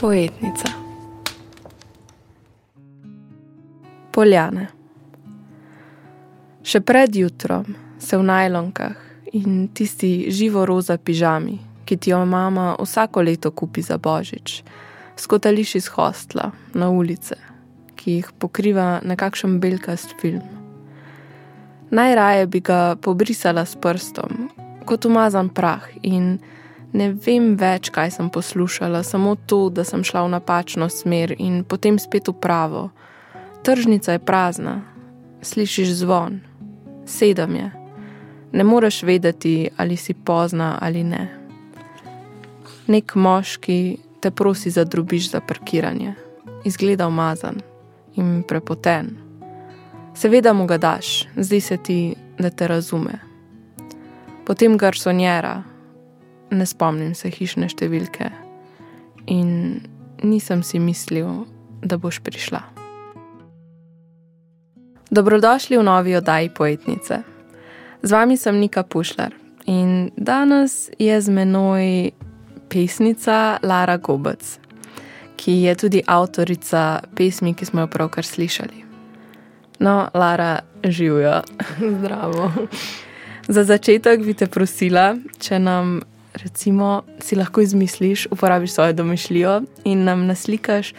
Poetnica. Poljane. Še pred jutrom se v najlonkah in tisti živo roza pižami, ki ti jo mama vsako leto kupi za božič, skotališ iz hostla na ulice, ki jih pokriva nekakšen belkast film. Najraje bi ga pobrisala s prstom, kot umazan prah in ne vem več, kaj sem poslušala, samo to, da sem šla v napačno smer in potem spet v pravo. Tržnica je prazna, slišiš zvon, sedem je. Ne moreš vedeti, ali si pozna ali ne. Nek moški te prosi za drubiš za parkiranje, izgleda umazan in prepoten. Seveda mu ga daš, zdi se ti, da te razume. Potem garsonjera, ne spomnim se hišne številke in nisem si mislil, da boš prišla. Dobrodošli v novi oddaji Poetnice. Z vami sem Nika Pušlar in danes je z menoj pesnica Lara Gobec, ki je tudi avtorica pesmi, ki smo jo pravkar slišali. No, Lara, živijo. Zdravo. Za začetek bi te prosila, če nam recimo, si lahko izmisliš, uporabiš svojo domišljijo in nam naslikaš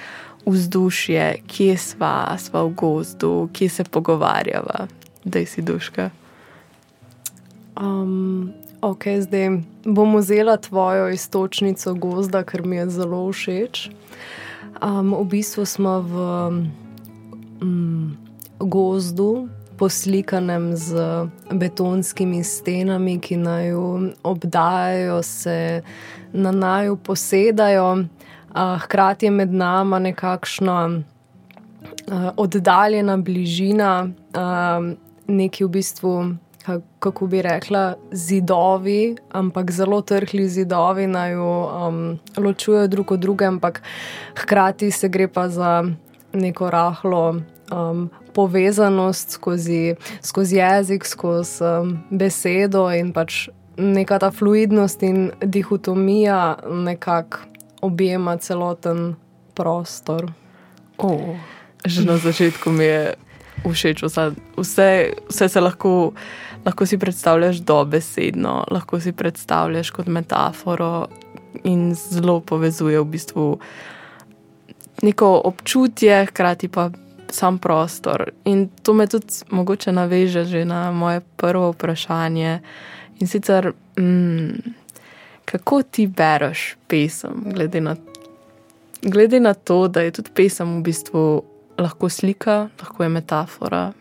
vzdušje, kje sva, sva v gozdu, kje se pogovarjava, da si duška. Um, ok, zdaj bom vzela tvojo istočnico gozda, ker mi je zelo všeč. Um, v bistvu smo v um, gozdu, poslikanem z betonskimi stenami, ki naj obdajajo, se na naju posedajo. Hkrati je med nami nekakšna oddaljena bližina, neki v bistvu. Kako bi rekla, zidovi, ampak zelo trhli zidovi naj jo ločujejo drug od druge, ampak hkrati se gre pa za neko rahlo um, povezanost skozi, skozi jezik, skozi um, besedo in pač neka ta fluidnost in dihotomija nekako objema celoten prostor. Oh, že na začetku mi je všeč, vse, vse, vse se lahko, lahko si predstavljaš dobesedno, lahko si predstavljaš kot metaforo in zelo povezuje v bistvu neko občutje, hkrati pa sam prostor. In to me tudi mogoče naveže že na moje prvo vprašanje. In sicer, mm, kako ti bereš pesem, glede na, glede na to, da je tudi pesem v bistvu lahko slika, lahko je metafora.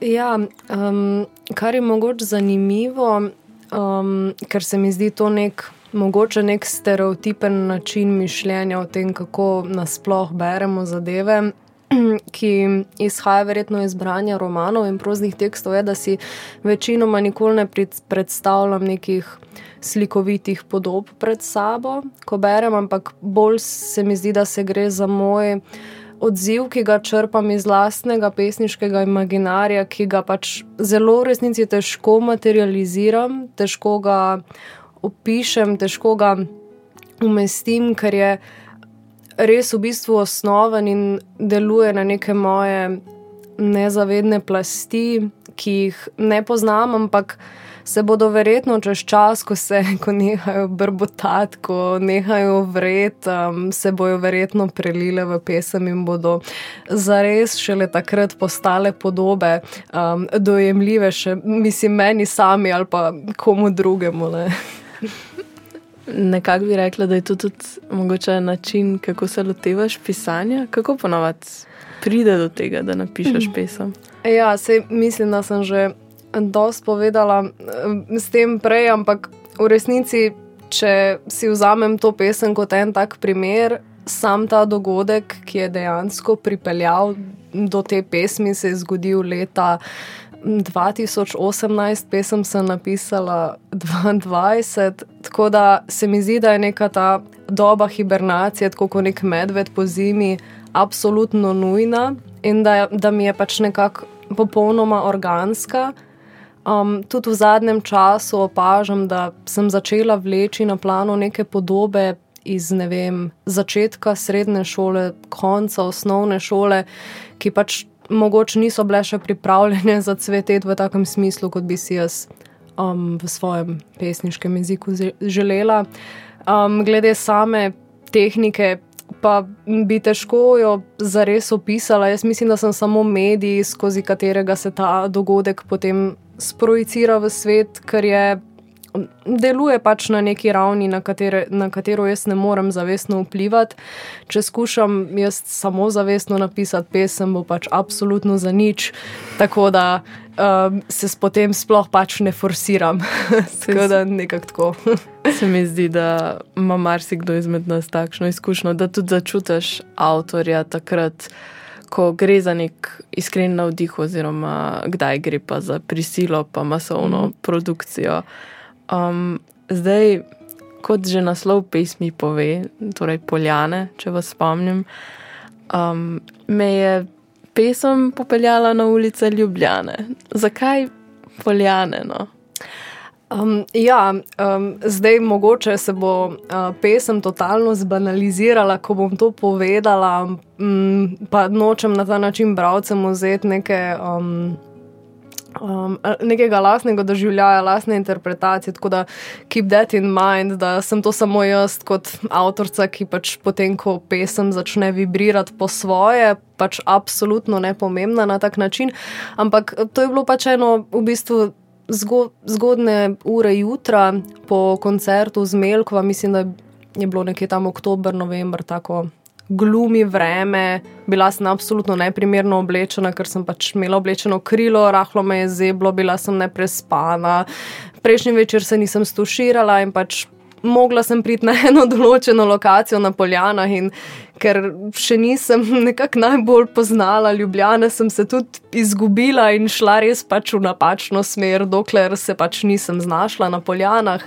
Ja, um, kar je mogoče zanimivo, um, ker se mi zdi to nek mogoče nek stereotipen način mišljenja o tem, kako nasplošno beremo zadeve. Ki izhaja verjetno iz branja romanov in proznih tekstov, je, da si večinoma nikoli ne predstavljam nekih slikovitih podob pred sabo, ko berem, ampak bolj se mi zdi, da se gre za moj odziv, ki ga črpam iz lastnega pesniškega imaginarja, ki ga pač zelo v resnici težko materializiram, težko ga opišem, težko ga umestim, ker je res v bistvu osnoven in deluje na neke moje nezavedne plasti, ki jih ne poznam, ampak se bodo verjetno čez čas, ko se ko nehajo brbotati, ko nehajo vred, um, se bojo verjetno prelile v pesem in bodo zares šele takrat postale podobe, um, dojemljive še, mislim, meni sami ali pa komu drugemu. Ne. Nekako bi rekla, da je to tudi mogoče način, kako se lotevaš pisanja, kako ponovadi pride do tega, da napišeš pesem. Ja, se, mislim, da sem že dosti povedala eh, s tem prej, ampak v resnici, če si vzamem to pesem kot en tak primer, sam ta dogodek, ki je dejansko pripeljal do te pesmi, se je zgodil leta 2018, pesem sem napisala 22, tako da se mi zdi, da je neka ta doba hibernacije, tako kot nek medved po zimi, absolutno nujna in da, da mi je pač nekako popolnoma organska. Um, tudi v zadnjem času opažam, da sem začela vleči na plano neke podobe iz vem, začetka srednje šole, konca osnovne šole, ki pač mogoče niso bile še pripravljene za cvetet v takem smislu, kot bi si jaz um, v svojem pesniškem jeziku želela. Um, glede same tehnike, pa bi težko jo zares opisala. Jaz mislim, da sem samo medij, skozi katerega se ta dogodek potem sprojicira v svet, ker je deluje pač na neki ravni, na, katere, na katero jaz ne morem zavestno vplivati. Če skušam jaz samo zavestno napisati pesem, bo pač absolutno za nič. Tako da um, se potem sploh pač ne forsiram. Tako da nekako tako. se mi zdi, da ima marsikdo izmed nas takšno izkušnjo, da tudi začutiš avtorja takrat. Ko gre za nek iskren navdih, oziroma kdaj gre pa za prisilo, pa masovno mm. produkcijo. Um, zdaj, kot že naslov pesmi pove, torej Poljane, če vas spomnim, um, me je pesem popeljala na ulice Ljubljane. Zakaj Poljane? No? Um, ja, um, zdaj mogoče se bo uh, pesem totalno zbanalizirala, ko bom to povedala, um, pa nočem na ta način bralcem vzeti neke. Um, um, nekega lastnega doživljaja, lastne interpretacije. Tako da keep that in mind, da sem to samo jaz kot avtorica, ki pač potem, ko pesem začne vibrirati po svoje, pač absolutno nepomembna na tak način. Ampak to je bilo pač eno v bistvu. Zgodne ure jutra po koncertu z Melkova, mislim, da je bilo nekje tam oktober, november, tako glumi vreme, bila sem absolutno neprimerno oblečena, ker sem pač imela oblečeno krilo, rahlo me je zeblo, bila sem neprespana. Prejšnji večer se nisem stuširala in pač mogla sem priti na eno določeno lokacijo na Poljanah. In ker še nisem nekako najbolj poznala Ljubljana, sem se tudi izgubila in šla res pač v napačno smer, dokler se pač nisem znašla na Poljanah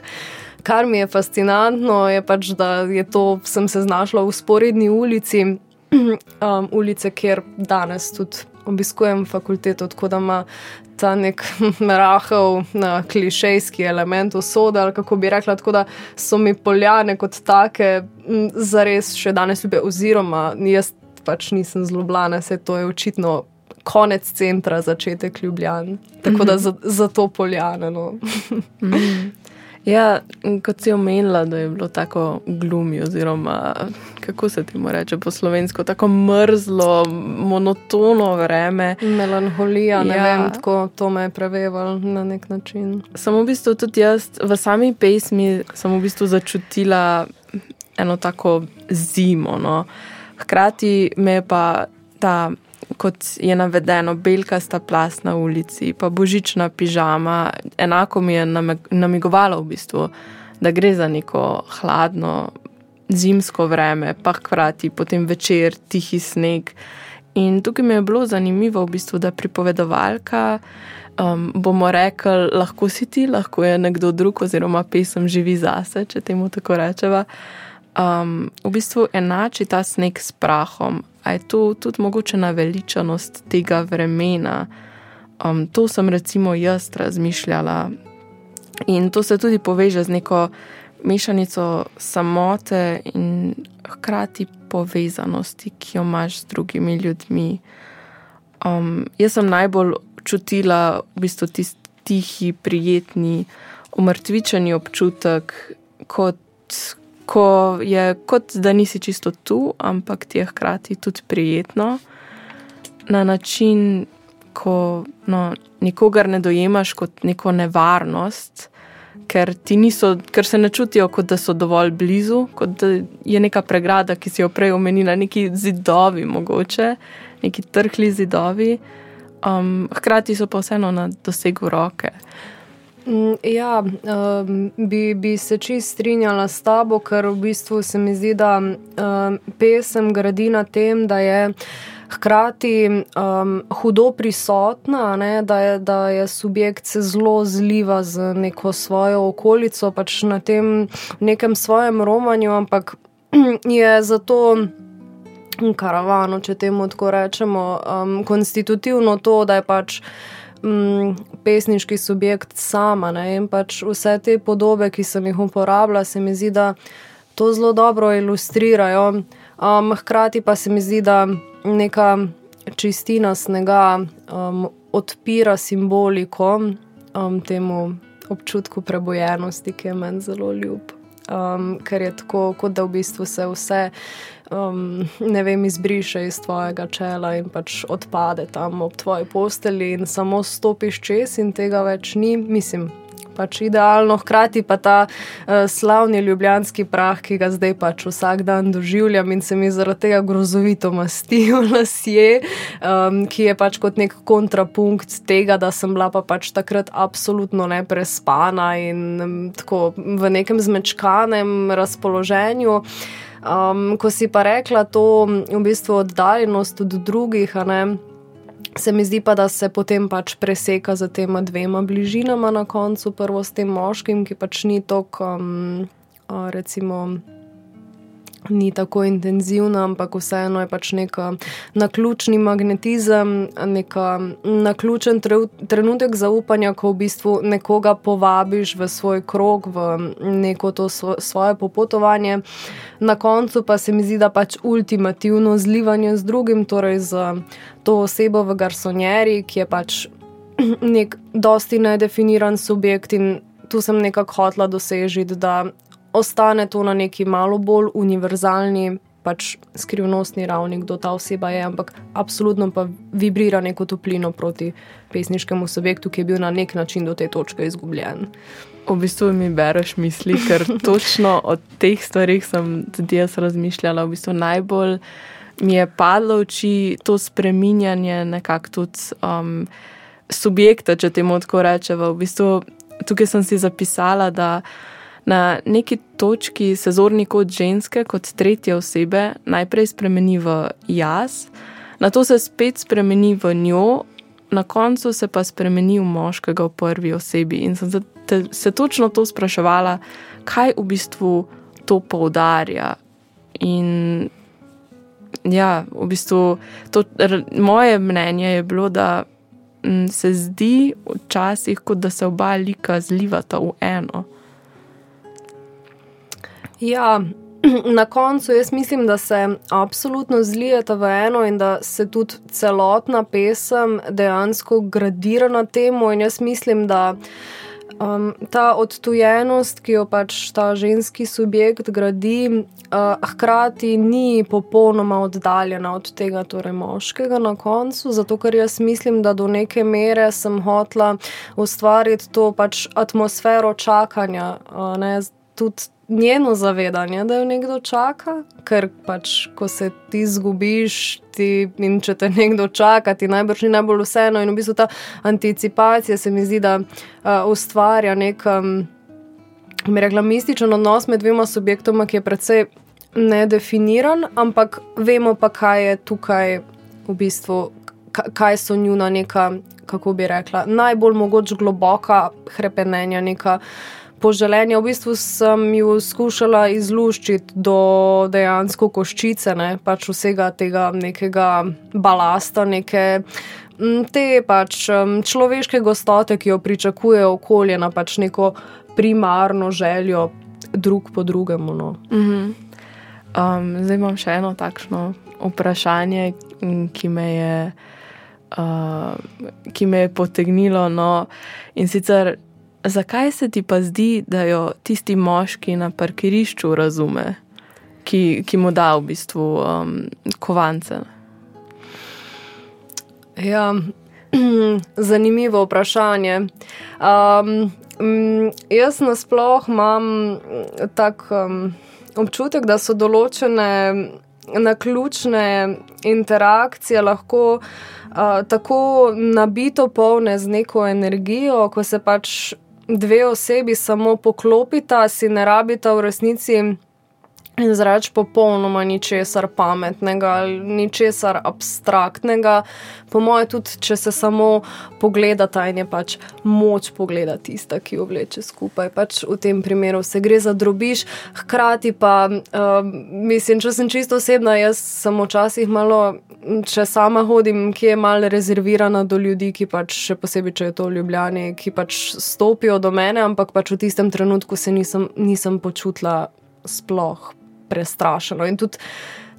kar mi je fascinantno, je pač, da je to, sem se znašla v sporedni ulici, um, ulice, kjer danes tudi obiskujem fakulteto, tako da ima ta nek rahel, na klišejski element usoda, ali kako bi rekla, tako da so mi poljane kot take zares še danes ljube, oziroma jaz pač nisem zlobljena, se to je očitno. Konec centra, začetek Ljubljana. Tako da mhm. za, za to poljano. No. Mhm. Ja, kot si omenila, da je bilo tako glumi, oziroma kako se ti mu reče po slovensko, tako mrzlo, monotono vreme. Melanholija, ne ja. vem, tako to me je prevevalo na nek način. Samo v bistvu tudi jaz v sami pesmi sem v bistvu začutila eno tako zimo. No. Hkrati me je pa ta kot je navedeno, belkasta plast na ulici, pa božična pižama, enako mi je namigovalo, v bistvu, da gre za neko hladno zimsko vreme, pa hkrati potem večer, tihi sneg. In tukaj mi je bilo zanimivo, v bistvu, da pripovedovalka. Um, bomo rekli, lahko si ti, lahko je nekdo drug, oziroma pesem živi zase, če temu tako rečeva. Um, v bistvu enači ta sneg s prahom, A je to tudi mogoče naveličanost tega vremena? Um, to sem recimo jaz razmišljala. In to se tudi poveže z neko mešanico samote in hkrati povezanosti, ki jo imaš z drugimi ljudmi. Um, jaz sem najbolj čutila v bistvu tisti tihi, prijetni, umrtvičeni občutek, kot ko je kot da nisi čisto tu, ampak ti je hkrati tudi prijetno na način, ko no, nikogar ne dojemaš kot neko nevarnost. Ker, niso, ker se ne čutijo, kot da so dovolj blizu, kot da je neka pregrada, ki si jo prej omenila, neki zidovi, mogoče neki trhli zidovi, um, hkrati so pa vseeno na dosegu roke. Mm, ja, um, bi, bi se čist strinjala s tabo, ker v bistvu se mi zdi, da um, pesem gradi na tem, da je hkrati um, hudo prisotna, ne, da, je, da je subjekt se zelo zliva z neko svojo okolico, pač na tem nekem svojem romanju, ampak je zato. Karavano, če temu tako rečemo, um, konstitutivno to, da je pač mm, pesniški subjekt sama. Ne? In pač vse te podobe, ki sem jih uporabljala, se mi zdi, da to zelo dobro ilustrirajo. Um, hkrati pa se mi zdi, da neka čistina snega um, odpira simboliko um, temu občutku prebojenosti, ki je meni zelo ljub. Um, ker je tako, kot da v bistvu se vse, um, ne vem, izbriše iz tvojega čela in pač odpade tam ob tvoji posteli, in samo stopiš čez, in tega več ni, mislim, pač idealno, hkrati pa ta uh, slavni ljubljanski prah, ki ga zdaj pač vsak dan doživljam in se mi zaradi tega grozovito masti v lasje, um, ki je pač kot nek kontrapunkt tega, da sem bila pa pač takrat absolutno neprespana in um, tako v nekem zmečkanem razpoloženju. Um, ko si pa rekla to, v bistvu oddaljenost od drugih, ne se mi zdi pa, da se potem pač preseka za tema dvema bližinama na koncu, prvo s tem moškim, ki pač ni tako, um, recimo ni tako intenzivna, ampak vseeno je pač nek naključni magnetizem, nek naključen trenutek zaupanja, ko v bistvu nekoga povabiš v svoj krog, v neko to svoje popotovanje. Na koncu pa se mi zdi, da pač ultimativno zlivanje z drugim, torej z to osebo v garsonjeri, ki je pač nek dosti nedefiniran subjekt in tu sem nekako hotla dosežiti, da ostane to na neki malo bolj univerzalni, pač skrivnostni ravni, kdo ta oseba je, ampak absolutno pa vibrira neko toplino proti pesniškemu subjektu, ki je bil na nek način do te točke izgubljen. V bistvu mi bereš misli, ker točno o teh stvarih sem tudi jaz razmišljala. V bistvu najbolj mi je padlo v oči to spreminjanje nekako tudi um, subjekta, če temu tako rečemo. V bistvu tukaj sem si zapisala, da na neki točki se zorni kot ženske, kot tretje osebe, najprej spremeni v jaz, na to se spet spremeni v njo, na koncu se pa spremeni v moškega v prvi osebi. In sem se, te, se točno to spraševala, kaj v bistvu to poudarja. In ja, v bistvu to, moje mnenje je bilo, da m, se zdi včasih, kot da se oba lika zlivata v eno. Ja, na koncu jaz mislim, da se absolutno zlijeta v eno in da se tudi celotna pesem dejansko gradira na tem. In jaz mislim, da um, ta odtujenost, ki jo pač ta ženski subjekt gradi, uh, hkrati ni popolnoma oddaljena od tega, torej moškega na koncu. Zato, ker jaz mislim, da do neke mere sem hotla ustvariti to pač atmosfero čakanja. Uh, ne, tudi njeno zavedanje, da jo nekdo čaka, ker pač, ko se ti zgubiš, ti in če te nekdo čaka, ti najbrž ni najbolj vseeno. In v bistvu ta anticipacija se mi zdi, da uh, ustvarja nek, um, rekla, mističen odnos med dvema subjektoma, ki je precej nedefiniran, ampak vemo pa, kaj je tukaj v bistvu, kaj so njuna neka. Kako bi rekla, najbolj mogoče globoka krepenja, neka poželenja. V bistvu sem jo skušala izluščiti do dejansko koščice, ne? pač vsega tega nekega balasta, neke te pač človeške gostote, ki jo pričakuje okolje na pač neko primarno željo drug po drugemu. No. Mm -hmm. um, zdaj imam še eno takšno vprašanje, ki me je. Uh, ki me je potegnilo. No, in sicer, zakaj se ti pa zdi, da jo tisti moški na parkirišču razume, ki, ki mu da v bistvu um, kovance? Ja, zanimivo vprašanje. Um, jaz nasplošno imam tak um, občutek, da so določene naključne interakcije lahko. Uh, tako nabito polne z neko energijo, ko se pač dve osebi samo poklopita, si ne rabita v resnici izreči popolnoma ničesar pametnega, ničesar abstraktnega. Po mojem, tudi če se samo pogledata in je pač moč pogledati tista, ki jo vleče skupaj. Pač v tem primeru se gre za drobiš, hkrati pa, uh, mislim, če sem čisto osebna, jaz sem včasih malo, če sama hodim, ki je malo rezervirana do ljudi, ki pač še posebej, če je to v Ljubljani, ki pač stopijo do mene, ampak pač v tistem trenutku se nisem, nisem počutila sploh prestrašeno. In tudi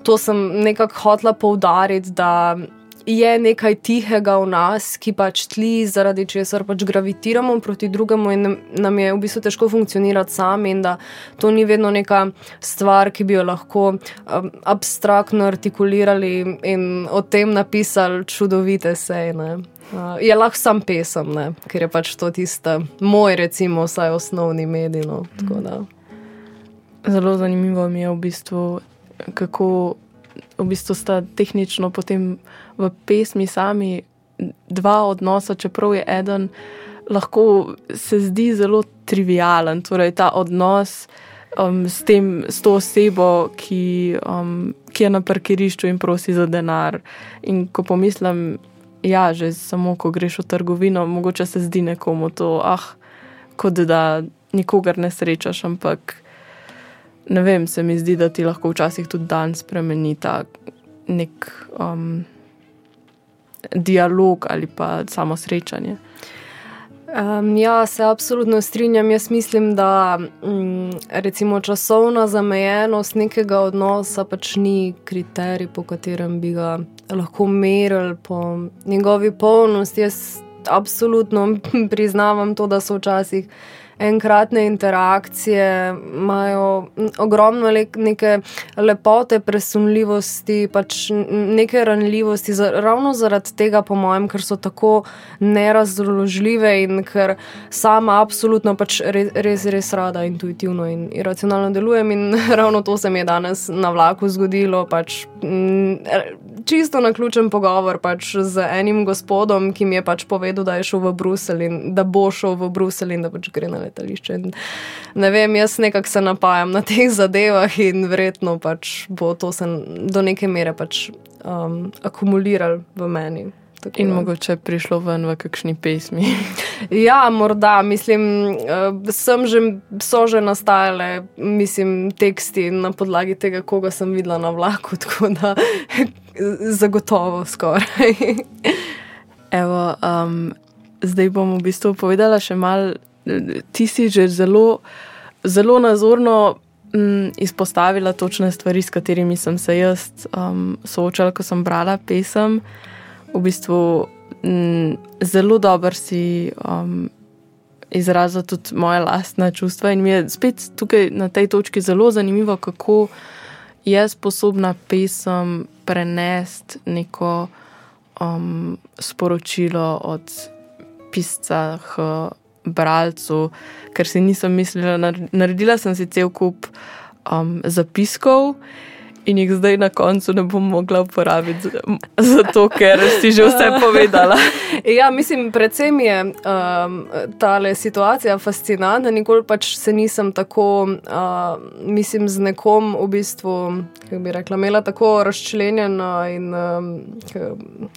to sem nekako hotla poudariti, da je nekaj tihega v nas, ki pač tli, zaradi česar pač gravitiramo proti drugemu in nam je v bistvu težko funkcionirati sami, in da to ni vedno neka stvar, ki bi jo lahko um, abstraktno artikulirali in o tem napisali čudovite sejne. Uh, je lahko sam pesem, ne? ker je pač to tiste moj, recimo, vsaj osnovni medij. No? Zelo zanimivo mi je v bistvu, kako v bistvu sta tehnično potem v pesmi sami dva odnosa, čeprav je eden, lahko se zdi zelo trivialen. Torej, ta odnos um, s, tem, s to osebo, ki, um, ki je na parkirišču in prosi za denar. In ko pomislim, ja, že samo ko greš v trgovino, mogoče se zdi nekomu to, ah, kot da nikogar ne srečaš, ampak. Ne vem, se mi zdi, da ti lahko včasih tudi dan spremeni ta nek um, dialog ali pa samo srečanje. Um, ja, se absolutno strinjam. Jaz mislim, da um, recimo časovna zamejenost nekega odnosa pač ni kriterij, po katerem bi ga lahko merili po njegovi polnosti. Jaz absolutno priznavam to, da so včasih enkratne interakcije, imajo ogromno le, neke lepote, presunljivosti, pač neke ranljivosti, za, ravno zaradi tega, po mojem, ker so tako nerazložljive in ker sama absolutno pač res, res, res rada intuitivno in iracionalno delujem. In ravno to se mi je danes na vlaku zgodilo. Pač, čisto na ključen pogovor pač z enim gospodom, ki mi je pač povedal, da je šel v Bruselj in da bo šel v Bruselj in da pač gre na letališče. In, ne vem, jaz nekako se napajam na teh zadevah in verjetno pač bo to se do neke mere pač, um, akumuliral v meni. Tako in da. mogoče prišlo ven v kakšni pesmi. ja, morda, mislim, uh, sem že, so že nastajale, mislim, teksti na podlagi tega, koga sem videla na vlaku, tako da zagotovo skoraj. Evo, um, zdaj bom v bistvu povedala še malo ti si že zelo, zelo nazorno m, izpostavila točne stvari, s katerimi sem se jaz um, soočala, ko sem brala pesem. V bistvu m, zelo dobro si um, izrazila tudi moje lastne čustva, in mi je spet tukaj na tej točki zelo zanimivo, kako je sposobna pesem prenesti neko um, sporočilo od pisca bralcu, ker si nisem mislila, naredila sem si cel kup um, zapiskov in jih zdaj na koncu ne bom mogla uporabiti, zato ker si že vse povedala. ja, mislim, predvsem je um, ta situacija fascinantna. Nikoli pač se nisem tako, uh, mislim, z nekom v bistvu, kako bi rekla, imela tako razčlenjeno in um,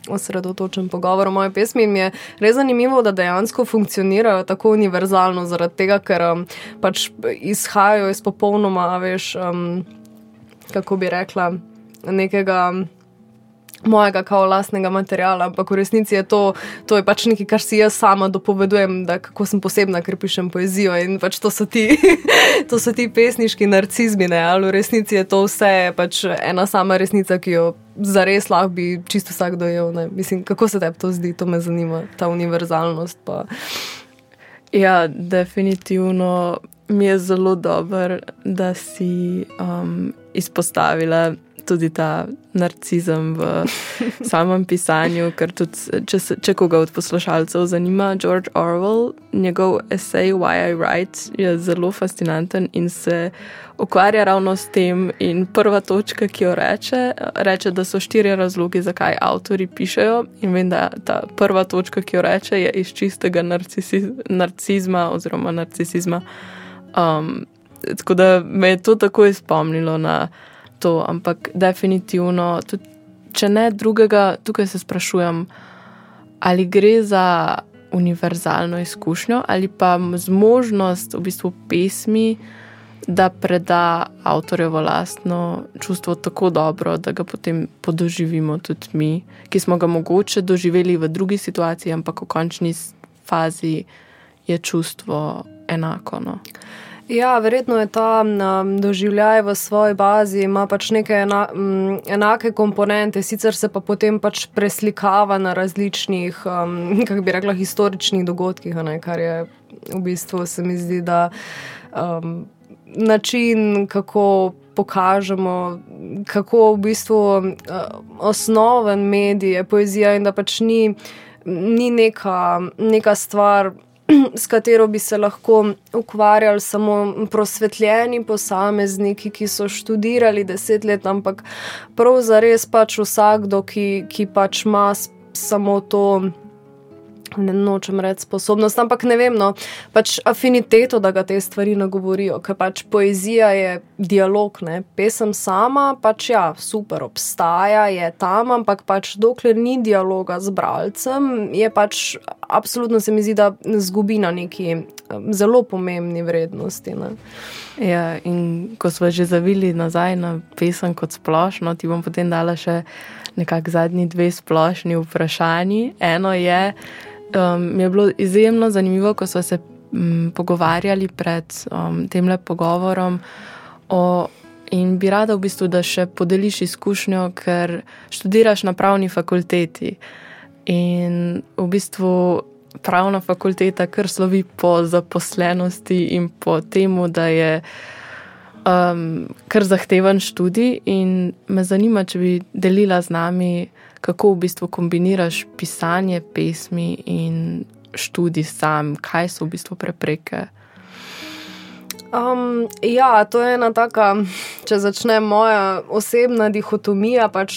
osredotočen pogovor o moje pesmi. In mi je res zanimivo, da dejansko funkcionirajo tako univerzalno, zaradi tega, ker um, pač izhajajo iz popolnoma, veš. Um, kako bi rekla, nekega mojega kao lastnega materiala, ampak v resnici je to, to je pač nekaj, kar si jaz sama dopovedujem, da kako sem posebna, ker pišem poezijo in pač to so ti, to so ti pesniški narcizmi, ne? ali v resnici je to vse pač ena sama resnica, ki jo zares lahko bi čisto vsak dojel. Ne? Mislim, kako se tebi to zdi, to me zanima, ta univerzalnost. Pa. Ja, definitivno mi je zelo dobro, da si um, izpostavila tudi ta narcizem v samem pisanju, ker tudi, če, se, če koga od poslušalcev zanima, George Orwell, njegov esej Why I Write je zelo fascinanten in se ukvarja ravno s tem. In prva točka, ki jo reče, reče, da so štiri razlogi, zakaj avtori pišejo. In vem, da ta prva točka, ki jo reče, je iz čistega narcizma oziroma narcisizma. Um, tako da me je to tako spomnilo na to, ampak definitivno, tudi, če ne drugega, tukaj se sprašujem, ali gre za univerzalno izkušnjo ali pa zmožnost v bistvu pesmi, da preda avtorjevo lastno čustvo tako dobro, da ga potem podoživimo tudi mi, ki smo ga mogoče doživeli v drugi situaciji, ampak v končni fazi je čustvo enako. No. Ja, verjetno je ta um, doživljaj v svoji bazi, ima pač neke ena, um, enake komponente, sicer se pa potem pač preslikava na različnih, um, kako bi rekla, historičnih dogodkih, ne, kar je v bistvu se mi zdi, da um, način, kako pokažemo, kako v bistvu uh, osnoven medij je poezija in da pač ni, ni neka, neka stvar. S katero bi se lahko ukvarjali samo prosvetljeni posamezniki, ki so študirali deset let, ampak prav za res pač vsakdo, ki, ki pač ima samo to ne nočem reči sposobnost, ampak ne vem, no, pač afiniteto, da ga te stvari nagovorijo, ker pač poezija je dialog, ne, pesem sama, pač ja, super obstaja, je tam, ampak pač dokler ni dialoga z bralcem, je pač absolutno se mi zdi, da zgubi na neki zelo pomembni vrednosti. Ne. Ja, in ko smo že zavili nazaj na pesem kot splošno, ti bom potem dala še nekako zadnji dve splošni vprašanji. Eno je, um, mi je bilo izjemno zanimivo, ko smo se um, pogovarjali pred um, tem le pogovorom. O, in bi rada, v bistvu, da še podeliš izkušnjo, ker študiraš na pravni fakulteti. In v bistvu pravna fakulteta kar slovi po zaposlenosti in po tem, da je um, kar zahteven študij. In me zanima, če bi delila z nami kako v bistvu kombiniraš pisanje pesmi in študij sam, kaj so v bistvu prepreke. Um, ja, to je ena taka, če začne moja osebna dihotomija, pač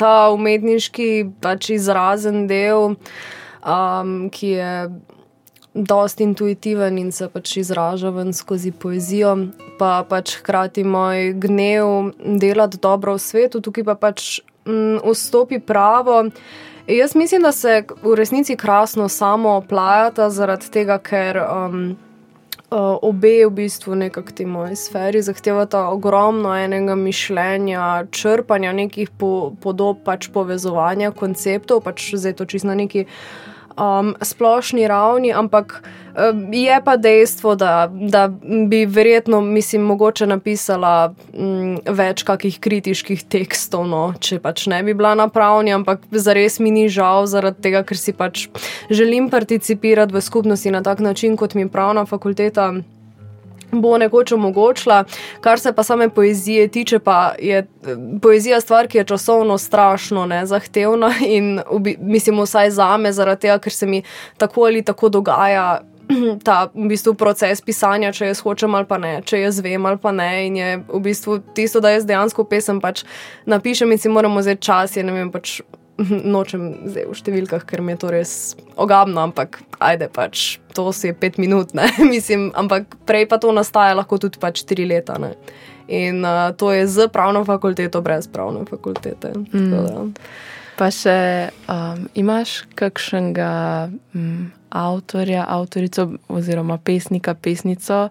ta umetniški, pač izrazen del, um, ki je dosti intuitiven in se pač izraža ven skozi poezijo, pa pač hkrati moj gnev delati dobro v svetu, tukaj pa pač Mm, vstopi pravo. Jaz mislim, da se v resnici krasno samo oplajata, zaradi tega, ker um, uh, obe v bistvu nekako ti moji sferi zahtevata ogromno enega mišljenja, črpanja nekih po, podob, pač povezovanja konceptov, pač zdaj to čisto na neki um, splošni ravni, ampak um, je pa dejstvo, da, da bi verjetno, mislim, mogoče napisala um, več kakih kritiških tekstov, no, če pač ne bi bila na pravni, ampak zares mi ni žal zaradi tega, ker si pač želim participirati v skupnosti na tak način, kot mi pravna fakulteta bo nekoč omogočila. Kar se pa same poezije tiče, pa je poezija stvar, ki je časovno strašno ne, zahtevna in mislim, vsaj za me, zaradi tega, ker se mi tako ali tako dogaja. Ta v bistvu proces pisanja, če jaz hočem ali pa ne, če jaz vem ali pa ne. In je v bistvu tisto, da jaz dejansko pesem pač napišem in si moramo vzeti čas, je vem, pač nočem zdaj v številkah, ker mi je to res ogabno, ampak ajde pač, to si je pet minut, ne, mislim, ampak prej pa to nastaja lahko tudi pač tri leta, ne. In uh, to je z pravno fakulteto, brez pravne fakultete. Mm. Pa še um, imaš kakšnega um, avtorja, avtorico oziroma pesnika, pesnico,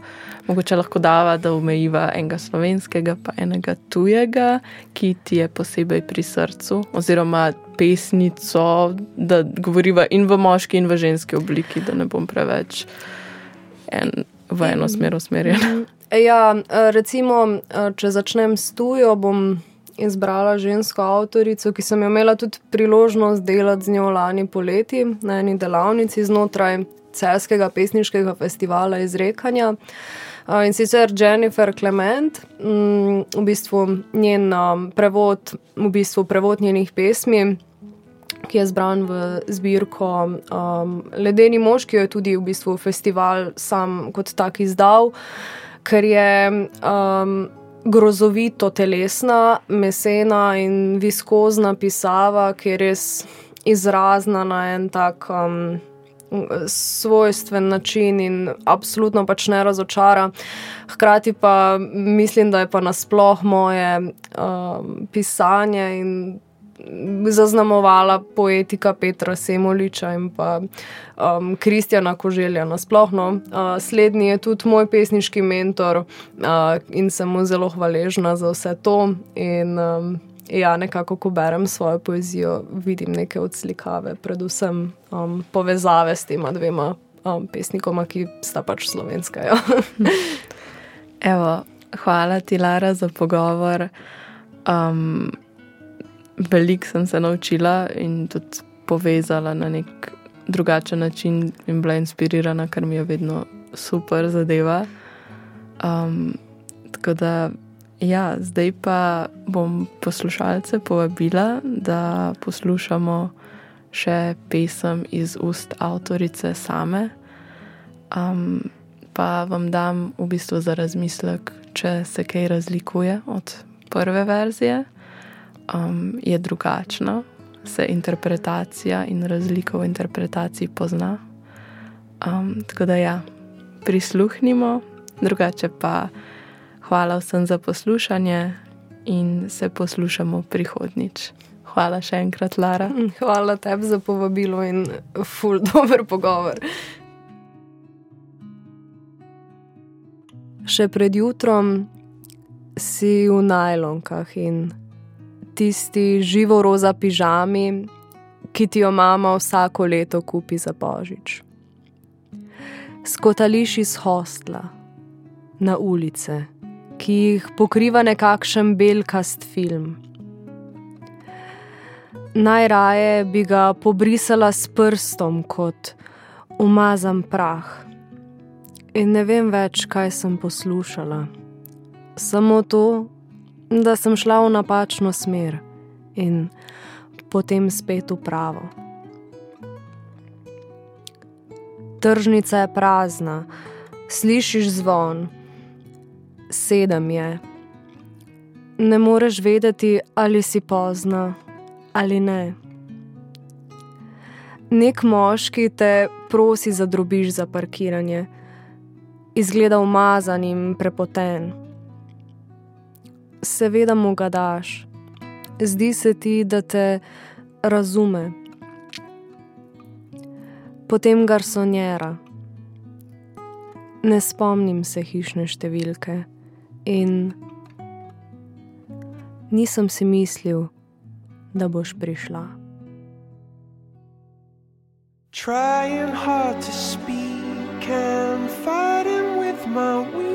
mogoče lahko dava, da omejiva enega slovenskega, pa enega tujega, ki ti je posebej pri srcu, oziroma pesnico, da govoriva in v moški, in v ženski obliki, da ne bom preveč en, v eno smer usmerjen. Ja, recimo, če začnem s tujo, bom izbrala žensko avtorico, ki sem imela tudi priložnost delati z njo lani poleti na eni delavnici znotraj Celskega pesniškega festivala izrekanja. In sicer Jennifer Clement, mm, v bistvu njen prevod, v bistvu prevod njenih pesmi, ki je zbran v zbirko um, Ledeni mož, ki jo je tudi v bistvu festival sam kot tak izdal, ker je um, grozovito telesna, mesena in viskozna pisava, ki je res izrazna na en tak um, svojstven način in absolutno pač ne razočara. Hkrati pa mislim, da je pa nasploh moje um, pisanje in zaznamovala poetika Petra Semoliča in pa um, Kristjana Koželja nasplošno. Uh, slednji je tudi moj pesniški mentor uh, in sem mu zelo hvaležna za vse to. In, um, Ja, nekako, ko berem svojo poezijo, vidim neke odslikave, predvsem um, povezave s tema dvema um, pesnikoma, ki sta pač slovenska. Ja. Evo, hvala ti, Lara, za pogovor. Um, Veliko sem se naučila in tudi povezala na nek drugačen način, in bila inspirirana, kar mi je vedno super zadeva. Um, tako da, ja, zdaj pa bom poslušalce povabila, da poslušamo še pesem iz ust avtorice same. Um, pa vam dam v bistvu za razmislek, če se kaj razlikuje od prve verzije, um, je drugačna, se interpretacija in razlika v interpretaciji pozna. Um, tako da ja, prisluhnimo, drugače pa hvala vsem za poslušanje in se poslušamo prihodnič. Hvala še enkrat, Lara. Hvala tebi za povabilo in ful dober pogovor. Še pred jutrom si v najlonkah in tisti živo roza pižami, ki ti jo mama vsako leto kupi za božič. Skotališ iz hostla na ulice, ki jih pokriva nekakšen belkast film. Najraje bi ga pobrisala s prstom kot umazan prah. In ne vem več, kaj sem poslušala. Samo to, da sem šla v napačno smer in potem spet v pravo. Tržnica je prazna, slišiš zvon, sedem je. Ne moreš vedeti, ali si pozna ali ne. Nek moški te prosi za drobiž za parkiranje, izgleda umazan in prepoten seveda mu ga daš. Zdi se ti, da te razume. Potem garsonjera. Ne spomnim se hišne številke in nisem si mislil, da boš prišla. Trying hard to speak and fighting with my hand,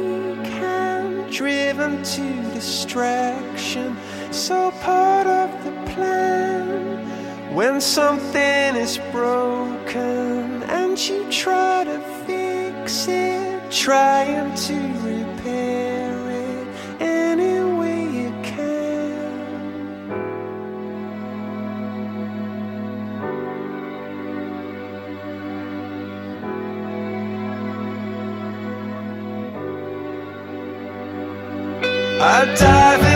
driven to distraction, so part of the plan. When something is broken and you try to fix it, trying to I dive. die